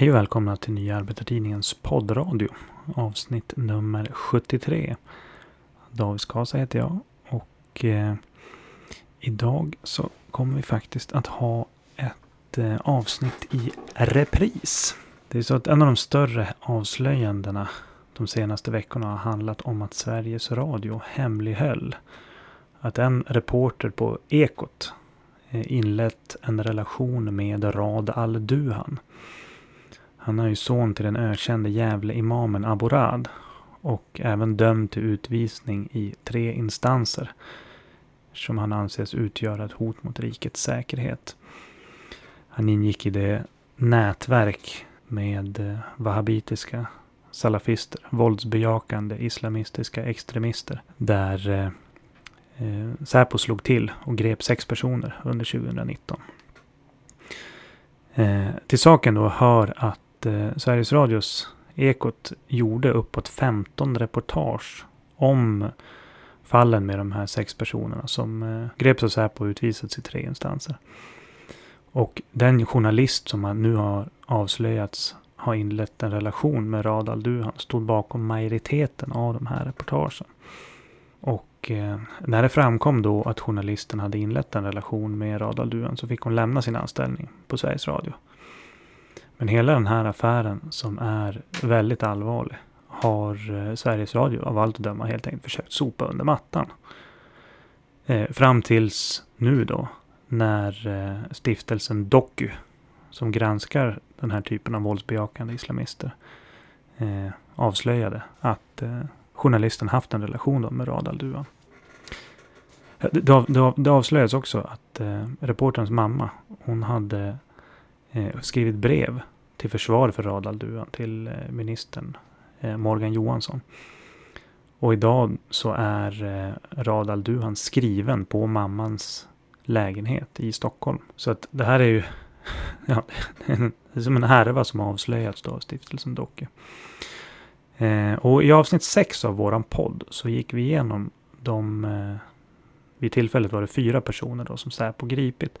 Hej och välkomna till Nya Arbetartidningens poddradio. Avsnitt nummer 73. David Skasa heter jag. Och eh, idag så kommer vi faktiskt att ha ett eh, avsnitt i repris. Det är så att en av de större avslöjandena de senaste veckorna har handlat om att Sveriges Radio hemlighöll att en reporter på Ekot eh, inlett en relation med Rad al-Duhan. Han är ju son till den ökände Gävle-imamen Aborad och även dömd till utvisning i tre instanser som han anses utgöra ett hot mot rikets säkerhet. Han ingick i det nätverk med eh, wahhabitiska salafister, våldsbejakande islamistiska extremister, där eh, eh, Säpo slog till och grep sex personer under 2019. Eh, till saken då hör att eh, Sveriges Radios Ekot gjorde uppåt 15 reportage om fallen med de här sex personerna som eh, greps av Säpo och utvisats i tre instanser. Och den journalist som nu har avslöjats har inlett en relation med Radal Duhan stod bakom majoriteten av de här reportagen. Och eh, när det framkom då att journalisten hade inlett en relation med Radal Duhan så fick hon lämna sin anställning på Sveriges Radio. Men hela den här affären som är väldigt allvarlig har eh, Sveriges Radio av allt att döma helt enkelt försökt sopa under mattan. Eh, fram tills nu då när eh, stiftelsen Doku som granskar den här typen av våldsbejakande islamister eh, avslöjade att eh, journalisten haft en relation med Rad al-Duan. Eh, det, det, det avslöjades också att eh, reporterns mamma, hon hade och skrivit brev till försvar för Rad duan till eh, ministern eh, Morgan Johansson. Och idag så är eh, duan skriven på mammans lägenhet i Stockholm. Så att det här är ju ja, det är som en härva som har avslöjats då av stiftelsen Docke. Och i avsnitt 6 av våran podd så gick vi igenom de... Vid tillfället var det fyra personer då som Säpo gripit.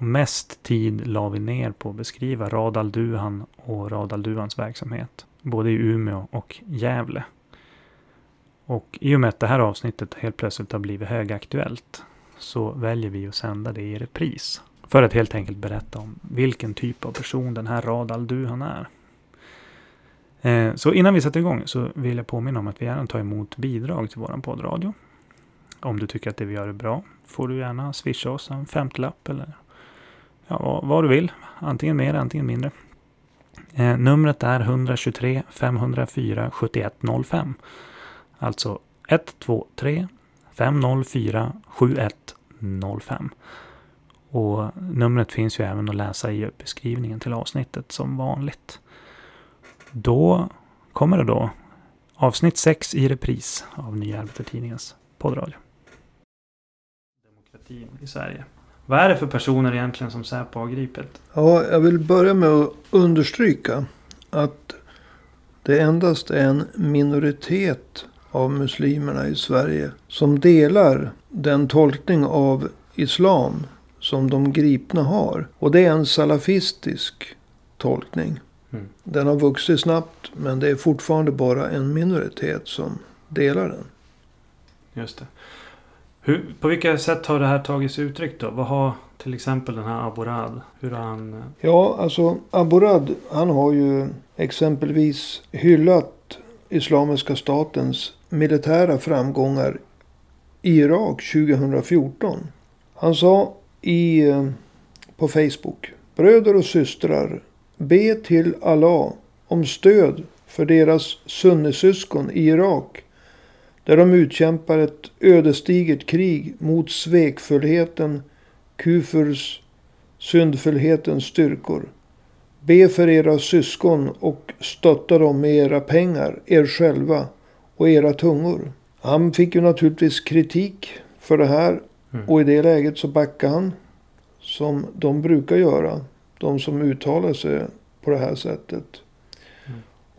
Och mest tid la vi ner på att beskriva Radal Duhan och Radal Duhans verksamhet. Både i Umeå och Gävle. Och i och med att det här avsnittet helt plötsligt har blivit högaktuellt så väljer vi att sända det i repris. För att helt enkelt berätta om vilken typ av person den här Radal Duhan är. Eh, så innan vi sätter igång så vill jag påminna om att vi gärna tar emot bidrag till vår poddradio. Om du tycker att det vi gör är bra får du gärna swisha oss en femtelapp eller ja, vad du vill. Antingen mer, antingen mindre. Eh, numret är 123 504 7105. Alltså 123 504 7105. Och numret finns ju även att läsa i beskrivningen till avsnittet som vanligt. Då kommer det då avsnitt 6 i repris av Nya Arbetartidningens poddradio. Demokratin i Sverige. Vad är det för personer egentligen som Säpo har gripit? Ja, jag vill börja med att understryka att det endast är en minoritet av muslimerna i Sverige som delar den tolkning av islam som de gripna har. Och det är en salafistisk tolkning. Mm. Den har vuxit snabbt men det är fortfarande bara en minoritet som delar den. Just det. Hur, på vilka sätt har det här tagits uttryck då? Vad har till exempel den här Aborad? Hur har han... Eh, ja, alltså Aborad han har ju exempelvis hyllat Islamiska statens militära framgångar i Irak 2014. Han sa i, eh, på Facebook. Bröder och systrar, be till Allah om stöd för deras sunnisyskon i Irak. Där de utkämpar ett ödesdigert krig mot svekfullheten, kufurs, syndfullhetens styrkor. Be för era syskon och stötta dem med era pengar, er själva och era tungor. Han fick ju naturligtvis kritik för det här Mm. Och i det läget så backar han. Som de brukar göra. De som uttalar sig på det här sättet.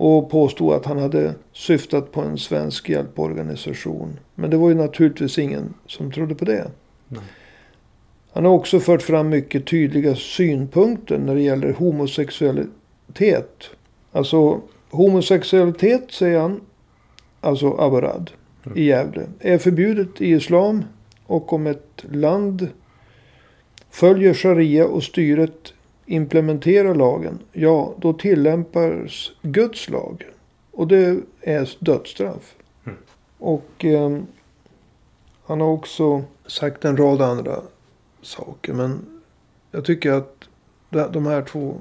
Och påstod att han hade syftat på en svensk hjälporganisation. Men det var ju naturligtvis ingen som trodde på det. Nej. Han har också fört fram mycket tydliga synpunkter när det gäller homosexualitet. Alltså homosexualitet säger han. Alltså Abarad Mm. i Gävle. Är förbjudet i islam. Och om ett land följer sharia och styret implementerar lagen. Ja, då tillämpas Guds lag. Och det är dödsstraff. Mm. Och eh, han har också sagt en rad andra saker. Men jag tycker att de- här två.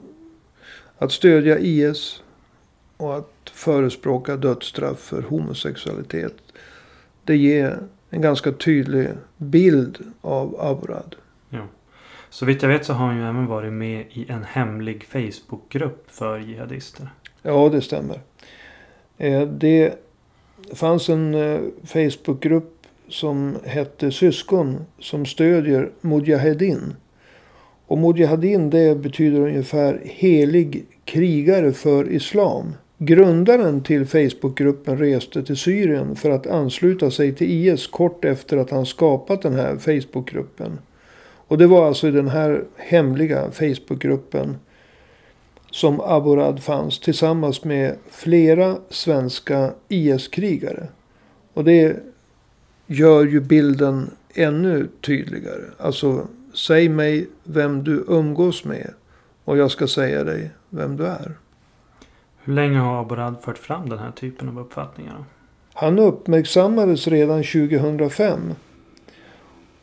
Att stödja IS och att förespråka dödsstraff för homosexualitet. Det ger en ganska tydlig bild av Abrad. Så vitt jag vet så har han ju även varit med i en hemlig Facebookgrupp för jihadister. Ja, det stämmer. Eh, det fanns en eh, Facebookgrupp som hette Syskon som stödjer Mujahedin. Och Mujahedin det betyder ungefär helig krigare för islam. Grundaren till Facebookgruppen reste till Syrien för att ansluta sig till IS kort efter att han skapat den här Facebookgruppen. Och det var alltså i den här hemliga Facebookgruppen som Aborad fanns tillsammans med flera svenska IS-krigare. Och det gör ju bilden ännu tydligare. Alltså, säg mig vem du umgås med och jag ska säga dig vem du är. Hur länge har Aborad fört fram den här typen av uppfattningar? Han uppmärksammades redan 2005.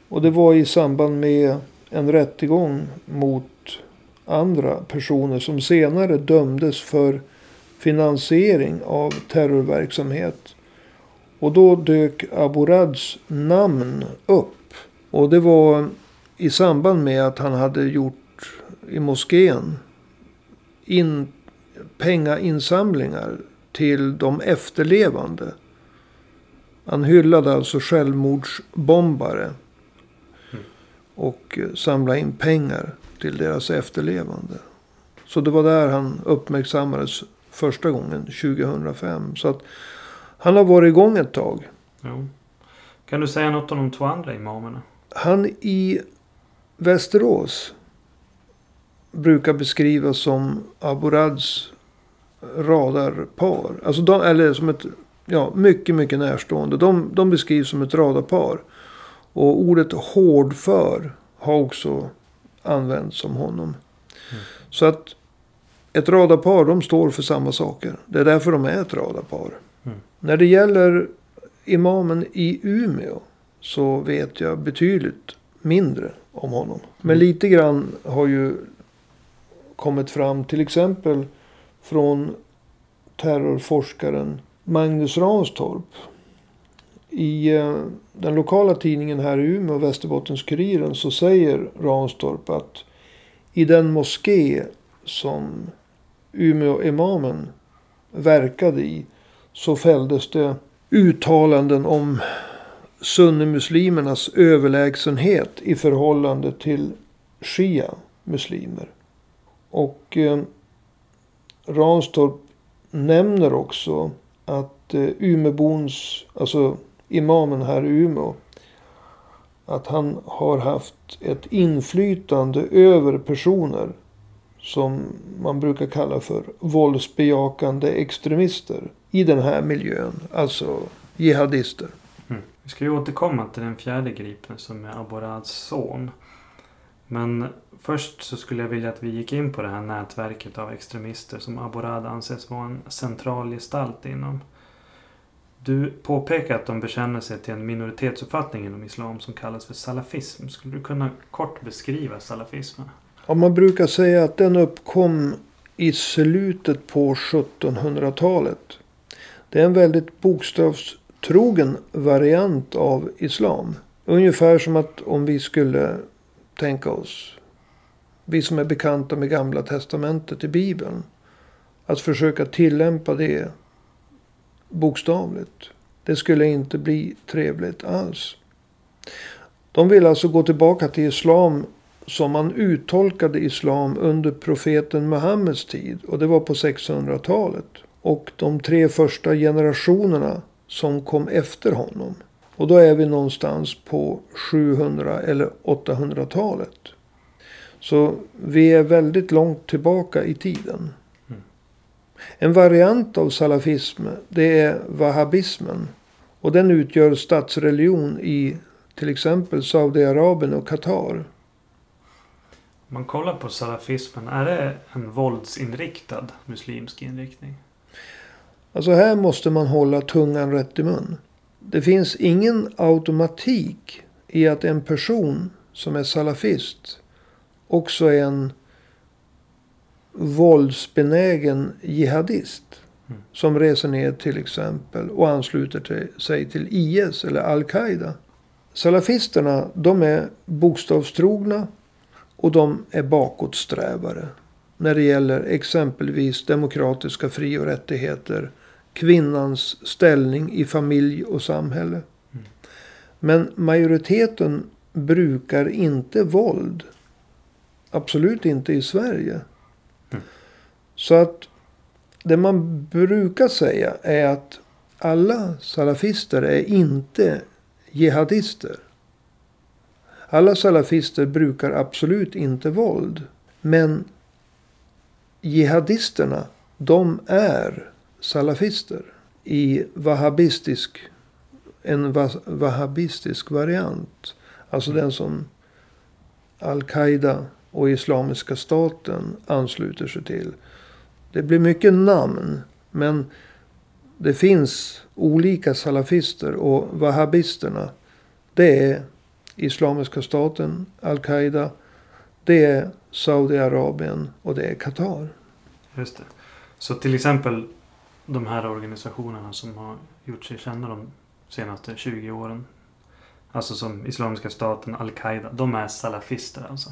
Och det var i samband med en rättegång mot andra personer som senare dömdes för finansiering av terrorverksamhet. Och då dök Aborads namn upp. Och det var i samband med att han hade gjort i moskén in pengainsamlingar till de efterlevande. Han hyllade alltså självmordsbombare. Och eh, samlade in pengar till deras efterlevande. Så det var där han uppmärksammades första gången 2005. Så att han har varit igång ett tag. Jo. Kan du säga något om de två andra imamerna? Han i Västerås brukar beskrivas som Aborads radarpar. Alltså de, eller som ett ja, mycket, mycket närstående. De, de beskrivs som ett radarpar. Och ordet hårdför har också använts om honom. Mm. Så att ett radarpar, de står för samma saker. Det är därför de är ett radarpar. Mm. När det gäller imamen i Umeå så vet jag betydligt mindre om honom. Men Mm. lite grann har ju kommit fram till exempel från terrorforskaren Magnus Ranstorp. I eh, den lokala tidningen här i Umeå, Västerbottens-Kuriren, så säger Ranstorp att i den moské som Umeå-imamen verkade i så fälldes det uttalanden om sunnimuslimernas överlägsenhet i förhållande till shia-muslimer. Och eh, Ranstorp nämner också att eh, Umebons, alltså imamen här i Umeå, att han har haft ett inflytande över personer som man brukar kalla för våldsbejakande extremister i den här miljön. Alltså jihadister. Mm. Vi ska ju återkomma till den fjärde gripne som är Aborads son. Men först så skulle jag vilja att vi gick in på det här nätverket av extremister som Aborad anses vara en central gestalt inom. Du påpekar att de bekänner sig till en minoritetsuppfattning inom islam som kallas för salafism. Skulle du kunna kort beskriva salafismen? Ja, man brukar säga att den uppkom i slutet på 1700-talet. Det är en väldigt bokstavstrogen variant av islam. Ungefär som att om vi skulle tänka oss, vi som är bekanta med gamla testamentet i bibeln, att försöka tillämpa det bokstavligt. Det skulle inte bli trevligt alls. De vill alltså gå tillbaka till islam som man uttolkade islam under profeten Muhammeds tid. Och det var på 600-talet. Och de tre första generationerna som kom efter honom. Och då är vi någonstans på 700 eller 800-talet. Så vi är väldigt långt tillbaka i tiden. En variant av salafism det är wahhabismen. Och den utgör statsreligion i till exempel Saudiarabien och Qatar. Om man kollar på salafismen, är det en våldsinriktad muslimsk inriktning? Alltså här måste man hålla tungan rätt i mun. Det finns ingen automatik i att en person som är salafist också är en våldsbenägen jihadist. Mm. Som reser ner till exempel och ansluter till, sig till IS eller Al-Qaida. Salafisterna de är bokstavstrogna och de är bakåtsträvare. När det gäller exempelvis demokratiska fri och rättigheter. Kvinnans ställning i familj och samhälle. Mm. Men majoriteten brukar inte våld. Absolut inte i Sverige. Mm. Så att det man brukar säga är att alla salafister är inte jihadister. Alla salafister brukar absolut inte våld. Men jihadisterna, de är salafister. I wahhabistisk, en wahhabistisk variant. Alltså mm. den som Al-Qaida och Islamiska staten ansluter sig till. Det blir mycket namn. Men det finns olika salafister och wahhabisterna. Det är Islamiska staten, Al-Qaida. Det är Saudiarabien och det är Qatar. Just det. Så till exempel de här organisationerna som har gjort sig kända de senaste 20 åren. Alltså som Islamiska staten, Al-Qaida. De är salafister alltså?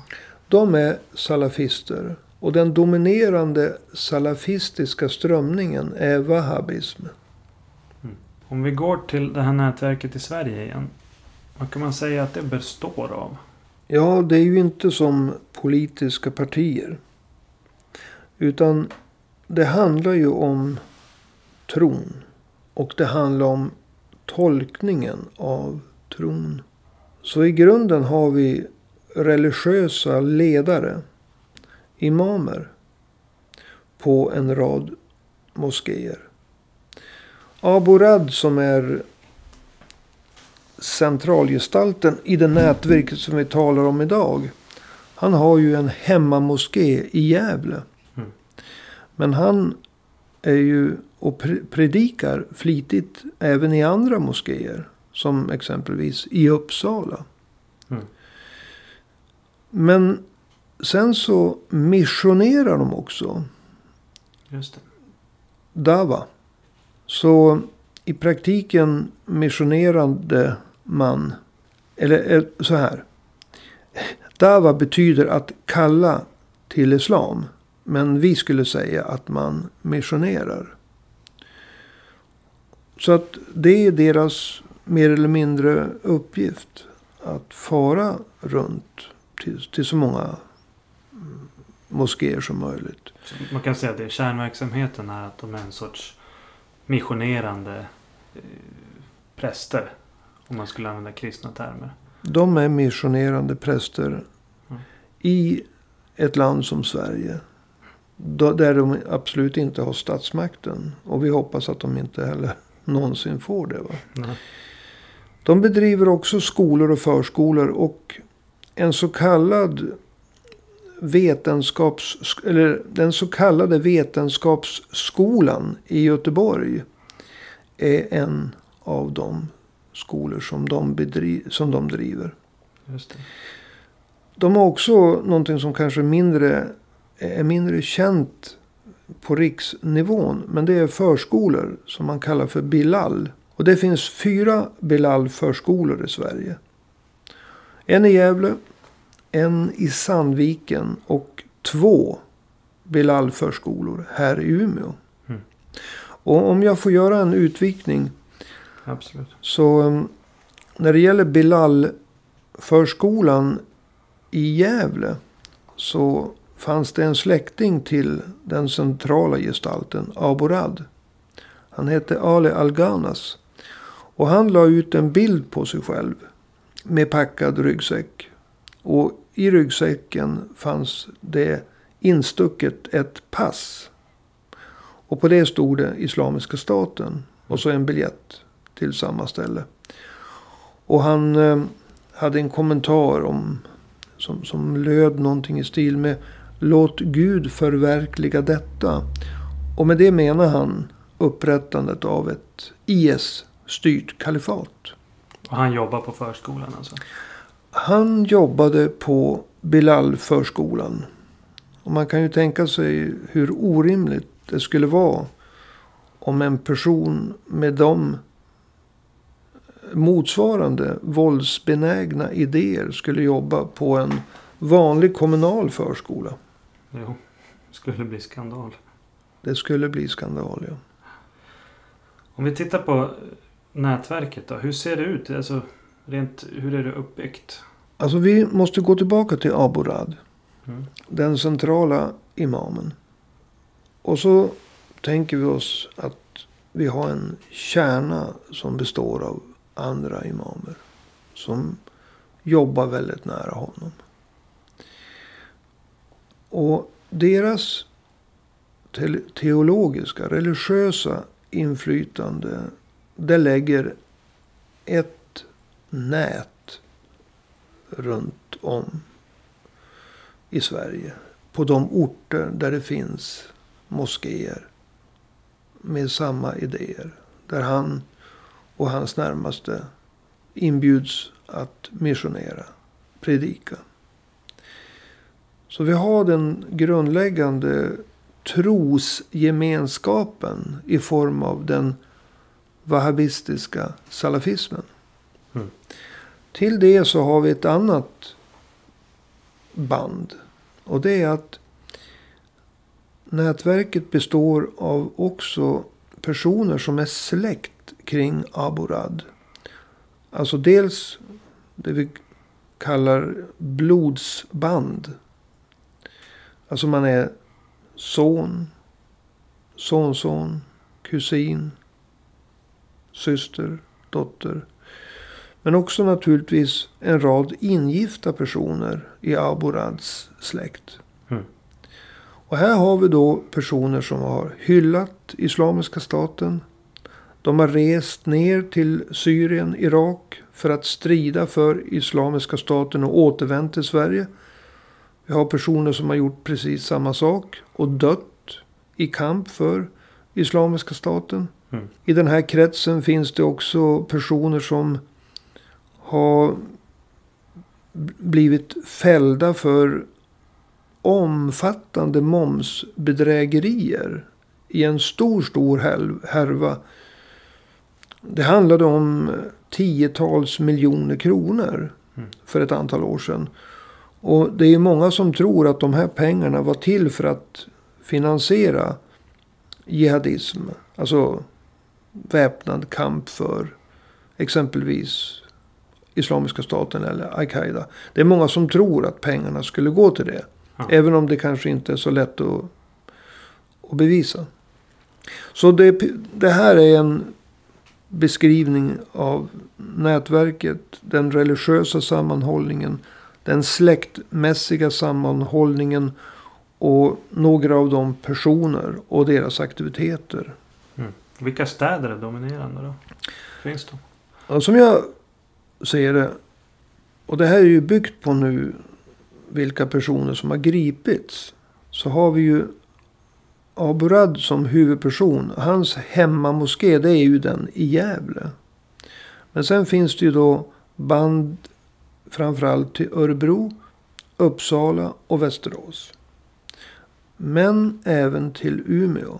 De är salafister. Och den dominerande salafistiska strömningen är wahhabism. Mm. Om vi går till det här nätverket i Sverige igen. Vad kan man säga att det består av? Ja, det är ju inte som politiska partier. Utan det handlar ju om tron. Och det handlar om tolkningen av tron. Så i grunden har vi religiösa ledare imamer på en rad moskéer. Abu Rad som är centralgestalten i det nätverk som vi talar om idag. Han har ju en hemmamoské i Gävle. Mm. Men han är ju och predikar flitigt även i andra moskéer. Som exempelvis i Uppsala. Men Sen så missionerar de också. Just det. Dava. Så i praktiken missionerande man. Eller eh, så här. Dava betyder att kalla till islam. Men vi skulle säga att man missionerar. Så att det är deras mer eller mindre uppgift. Att fara runt till, till så många moskéer som möjligt. Så man kan säga att det, kärnverksamheten är att de är en sorts missionerande eh, präster. Om man skulle använda kristna termer. De är missionerande präster mm. i ett land som Sverige. Där de absolut inte har statsmakten. Och vi hoppas att de inte heller någonsin får det. Va? Mm. De bedriver också skolor och förskolor. Och en så kallad vetenskaps, eller den så kallade vetenskapsskolan i Göteborg är en av de skolor som de, bedri, som de driver. De har också någonting som kanske mindre, är mindre känt på riksnivån. Men det är förskolor som man kallar för Bilal. Och det finns fyra Bilal-förskolor i Sverige. En i Gävle, en i Sandviken och två Bilal-förskolor här i Umeå. Mm. Och om jag får göra en utvikning. Absolut. Så um, när det gäller Bilal-förskolan i Gävle. Så fanns det en släkting till den centrala gestalten Aborad. Han hette Ale Alganas. Och han la ut en bild på sig själv. Med packad ryggsäck. Och i ryggsäcken fanns det instucket ett pass. Och på det stod det Islamiska staten. Och så en biljett till samma ställe. Och han eh, hade en kommentar om som, som löd någonting i stil med Låt Gud förverkliga detta. Och med det menar han upprättandet av ett IS-styrt kalifat. Och han jobbar på förskolan alltså? Han jobbade på Bilal-förskolan. Och man kan ju tänka sig hur orimligt det skulle vara om en person med de motsvarande våldsbenägna idéer skulle jobba på en vanlig kommunal förskola. Jo, det skulle bli skandal. Det skulle bli skandal, ja. Om vi tittar på nätverket då. Hur ser det ut? Alltså, rent, hur är det uppbyggt? Alltså vi måste gå tillbaka till Abu Rad. Mm. Den centrala imamen. Och så tänker vi oss att vi har en kärna som består av andra imamer. Som jobbar väldigt nära honom. Och deras teologiska, religiösa inflytande. Det lägger ett nät runt om i Sverige. På de orter där det finns moskéer. Med samma idéer. Där han och hans närmaste inbjuds att missionera, predika. Så vi har den grundläggande trosgemenskapen i form av den wahhabistiska salafismen. Mm. Till det så har vi ett annat band. Och det är att nätverket består av också personer som är släkt kring Abu Rad. Alltså dels det vi kallar blodsband. Alltså man är son, sonson, kusin, syster, dotter. Men också naturligtvis en rad ingifta personer i Abu Rads släkt. Mm. Och här har vi då personer som har hyllat Islamiska staten. De har rest ner till Syrien, Irak för att strida för Islamiska staten och återvänt till Sverige. Vi har personer som har gjort precis samma sak och dött i kamp för Islamiska staten. Mm. I den här kretsen finns det också personer som har blivit fällda för omfattande momsbedrägerier i en stor, stor härva. Det handlade om tiotals miljoner kronor för ett antal år sedan. Och det är många som tror att de här pengarna var till för att finansiera jihadism. Alltså väpnad kamp för exempelvis Islamiska staten eller Al-Qaida. Det är många som tror att pengarna skulle gå till det. Ja. Även om det kanske inte är så lätt att, att bevisa. Så det, det här är en beskrivning av nätverket. Den religiösa sammanhållningen. Den släktmässiga sammanhållningen. Och några av de personer och deras aktiviteter. Vilka städer är dominerande då? Finns de? Ja, som jag ser det. Och det här är ju byggt på nu vilka personer som har gripits. Så har vi ju Aburad som huvudperson. Hans hemmamoské det är ju den i Gävle. Men sen finns det ju då band framförallt till Örebro, Uppsala och Västerås. Men även till Umeå.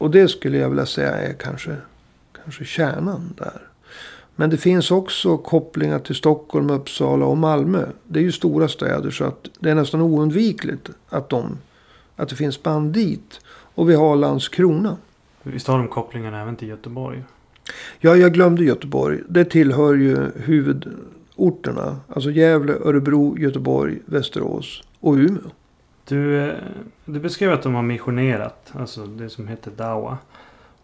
Och det skulle jag vilja säga är kanske, kanske kärnan där. Men det finns också kopplingar till Stockholm, Uppsala och Malmö. Det är ju stora städer så att det är nästan oundvikligt att, de, att det finns band dit. Och vi har Landskrona. Visst har de kopplingarna även till Göteborg? Ja, jag glömde Göteborg. Det tillhör ju huvudorterna. Alltså Gävle, Örebro, Göteborg, Västerås och Umeå. Du, eh, du beskrev att de har missionerat. Alltså det som heter Dawa.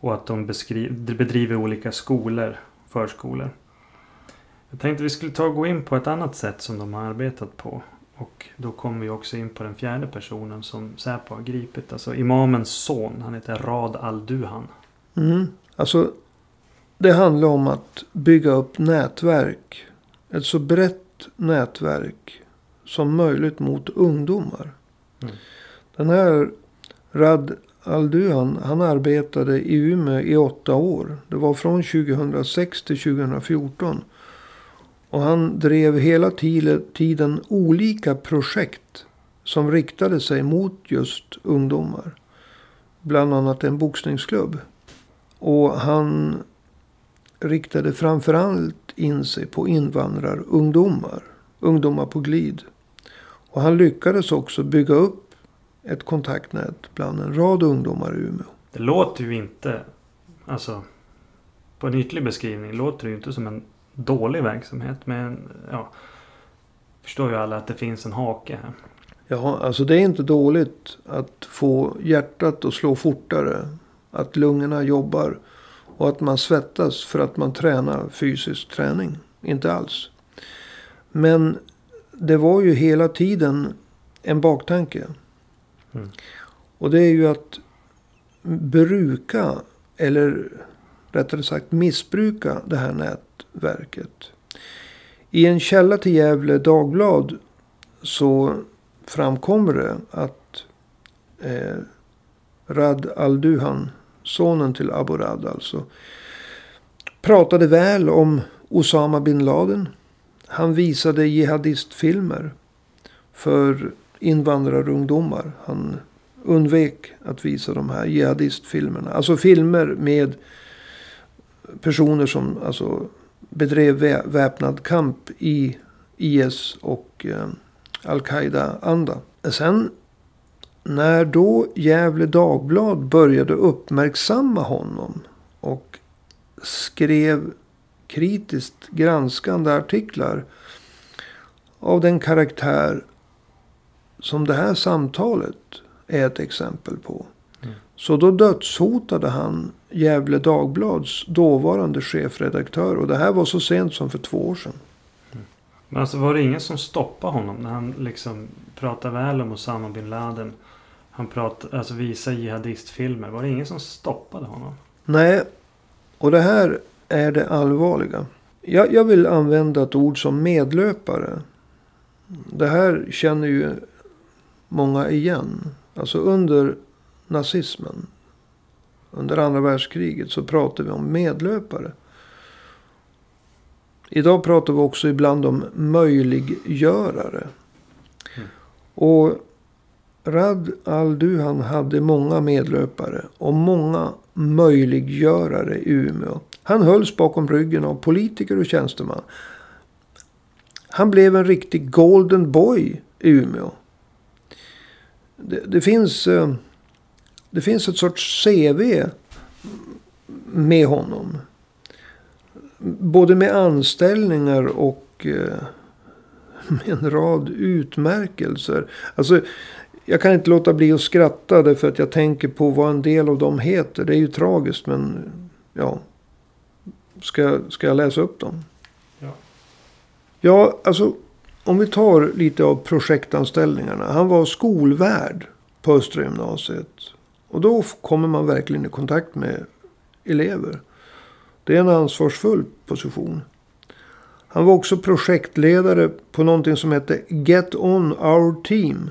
Och att de beskriv, bedriver olika skolor. Förskolor. Jag tänkte vi skulle ta och gå in på ett annat sätt som de har arbetat på. Och då kommer vi också in på den fjärde personen som Säpo har gripit. Alltså imamens son. Han heter Rad al-Duhan. Mm. Alltså, det handlar om att bygga upp nätverk. Ett så brett nätverk som möjligt mot ungdomar. Mm. Den här Rad Alduan, han arbetade i Umeå i åtta år. Det var från 2006 till 2014. Och han drev hela tiden olika projekt som riktade sig mot just ungdomar. Bland annat en boxningsklubb. Och han riktade framförallt in sig på invandrarungdomar. Ungdomar på glid. Och han lyckades också bygga upp ett kontaktnät bland en rad ungdomar i Umeå. Det låter ju inte, alltså på en ytlig beskrivning låter det ju inte som en dålig verksamhet. Men ja, förstår ju alla att det finns en hake här. Ja, alltså det är inte dåligt att få hjärtat att slå fortare. Att lungorna jobbar. Och att man svettas för att man tränar fysisk träning. Inte alls. Men det var ju hela tiden en baktanke. Mm. Och det är ju att bruka, eller rättare sagt missbruka det här nätverket. I en källa till Gävle Dagblad så framkommer det att eh, Rad al-Duhan, sonen till Abu Rad alltså, pratade väl om Osama bin Laden. Han visade jihadistfilmer för invandrarungdomar. Han undvek att visa de här jihadistfilmerna. Alltså filmer med personer som alltså bedrev väpnad kamp i IS och eh, Al-Qaida-anda. Sen när då Gävle Dagblad började uppmärksamma honom och skrev kritiskt granskande artiklar av den karaktär som det här samtalet är ett exempel på. Mm. Så då dödshotade han Gävle Dagblads dåvarande chefredaktör. Och det här var så sent som för två år sedan. Mm. Men alltså var det ingen som stoppade honom när han liksom pratade väl om Osama bin Laden? Han pratade, alltså visade jihadistfilmer. Var det ingen som stoppade honom? Nej, och det här är det allvarliga. Jag, jag vill använda ett ord som medlöpare. Det här känner ju många igen. Alltså under nazismen. Under andra världskriget så pratar vi om medlöpare. Idag pratar vi också ibland om möjliggörare. Mm. Och Rad al-Duhan hade många medlöpare och många möjliggörare i Umeå. Han hölls bakom ryggen av politiker och tjänstemän. Han blev en riktig golden boy i Umeå. Det, det finns, eh, det finns ett sorts CV med honom. Både med anställningar och eh, med en rad utmärkelser. Alltså, jag kan inte låta bli att skratta därför att jag tänker på vad en del av dem heter. Det är ju tragiskt men ja. Ska, ska jag läsa upp dem? Ja. Ja, alltså om vi tar lite av projektanställningarna. Han var skolvärd på Östra gymnasiet. Och då kommer man verkligen i kontakt med elever. Det är en ansvarsfull position. Han var också projektledare på någonting som hette Get On Our Team.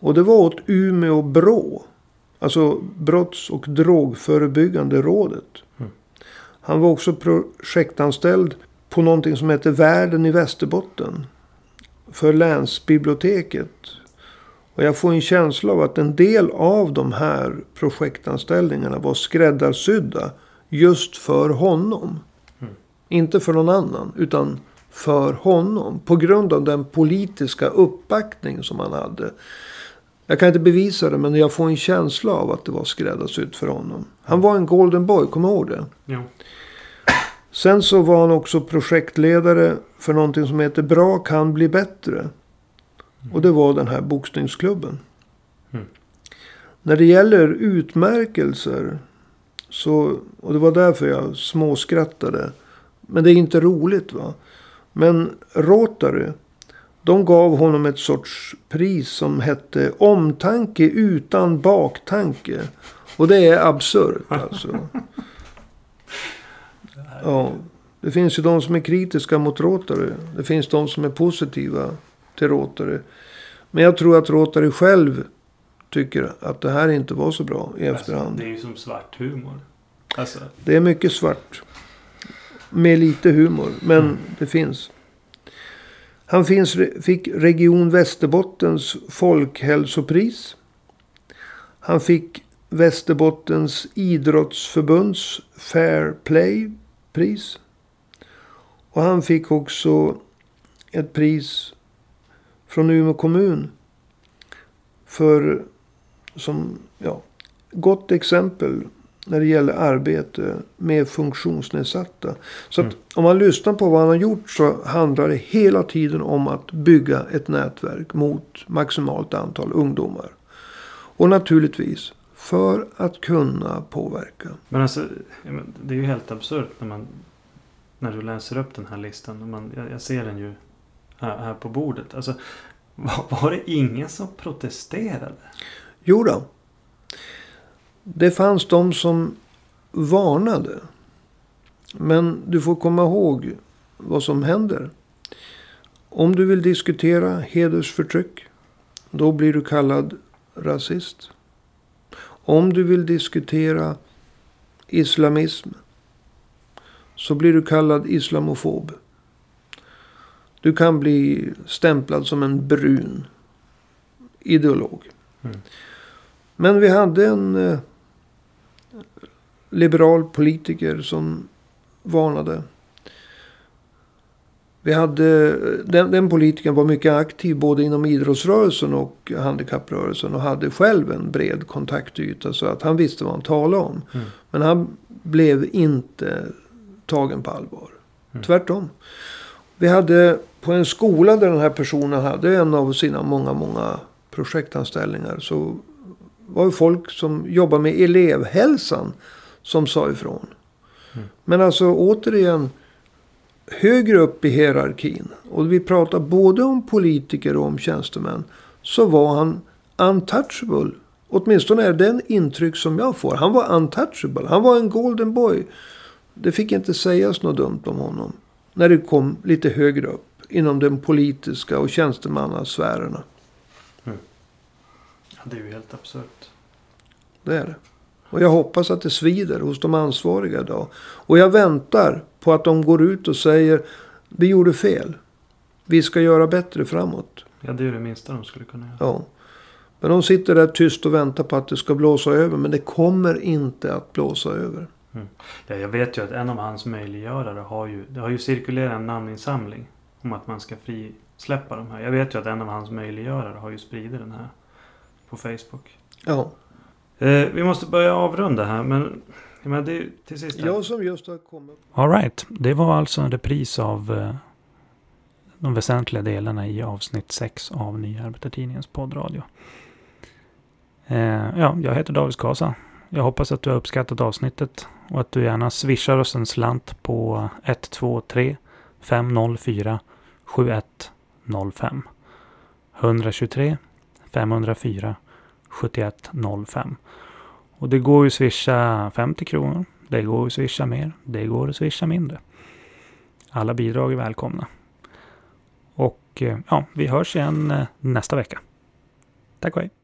Och det var åt Umeå Brå. Alltså brotts och drogförebyggande rådet. Han var också projektanställd på någonting som hette Världen i Västerbotten för länsbiblioteket. Och jag får en känsla av att en del av de här projektanställningarna var skräddarsydda just för honom. Mm. Inte för någon annan, utan för honom. På grund av den politiska uppbackning som han hade. Jag kan inte bevisa det, men jag får en känsla av att det var skräddarsytt för honom. Han var en golden boy, kom ihåg det? Ja. Sen så var han också projektledare för någonting som heter Bra kan bli bättre. Och det var den här boxningsklubben. Mm. När det gäller utmärkelser. Så, och det var därför jag småskrattade. Men det är inte roligt va. Men Rotary. De gav honom ett sorts pris som hette omtanke utan baktanke. Och det är absurt alltså. Ja, det finns ju de som är kritiska mot Rotary. Det finns de som är positiva till Rotary. Men jag tror att Rotary själv tycker att det här inte var så bra i efterhand. Alltså, det är ju som svart humor. Alltså. Det är mycket svart. Med lite humor. Men mm. det finns. Han finns, fick Region Västerbottens folkhälsopris. Han fick Västerbottens idrottsförbunds Fair Play-pris. Och han fick också ett pris från Umeå kommun. För som ja, gott exempel när det gäller arbete med funktionsnedsatta. Så mm. om man lyssnar på vad han har gjort så handlar det hela tiden om att bygga ett nätverk mot maximalt antal ungdomar. Och naturligtvis för att kunna påverka. Men alltså, det är ju helt absurt när man när du läser upp den här listan. Man, jag, jag ser den ju här, här på bordet. Alltså, var, var det ingen som protesterade? Jo då. Det fanns de som varnade. Men du får komma ihåg vad som händer. Om du vill diskutera hedersförtryck. Då blir du kallad rasist. Om du vill diskutera islamism. Så blir du kallad islamofob. Du kan bli stämplad som en brun ideolog. Mm. Men vi hade en eh, liberal politiker som varnade. Vi hade, den, den politikern var mycket aktiv både inom idrottsrörelsen och handikapprörelsen. Och hade själv en bred kontaktyta. Så att han visste vad han talade om. Mm. Men han blev inte tagen på allvar. Mm. Tvärtom. Vi hade på en skola där den här personen hade en av sina många, många projektanställningar. Så var det folk som jobbar med elevhälsan som sa ifrån. Mm. Men alltså återigen. Högre upp i hierarkin. Och vi pratar både om politiker och om tjänstemän. Så var han untouchable. Åtminstone är det den intryck som jag får. Han var untouchable. Han var en golden boy. Det fick inte sägas något dumt om honom. När det kom lite högre upp. Inom den politiska och tjänstemannasfärerna. Mm. Ja, det är ju helt absurt. Det är det. Och jag hoppas att det svider hos de ansvariga idag. Och jag väntar på att de går ut och säger. Vi gjorde fel. Vi ska göra bättre framåt. Ja, det är det minsta de skulle kunna göra. Ja. Men de sitter där tyst och väntar på att det ska blåsa över. Men det kommer inte att blåsa över. Mm. Ja, jag vet ju att en av hans möjliggörare har ju, det har ju cirkulerat en namninsamling. Om att man ska frisläppa de här. Jag vet ju att en av hans möjliggörare har ju spridit den här på Facebook. Ja. Eh, vi måste börja avrunda här men, men det till sist. Här. Jag som just har kommit. Alright, det var alltså en repris av eh, de väsentliga delarna i avsnitt 6 av Nya Arbetartidningens poddradio. Eh, ja, jag heter David Skasa. Jag hoppas att du har uppskattat avsnittet och att du gärna swishar oss en slant på 123 504 7105 123 504 7105. Och det går ju att swisha 50 kronor. Det går att swisha mer. Det går att swisha mindre. Alla bidrag är välkomna. Och eh, ja, vi hörs igen eh, nästa vecka. Tack och hej.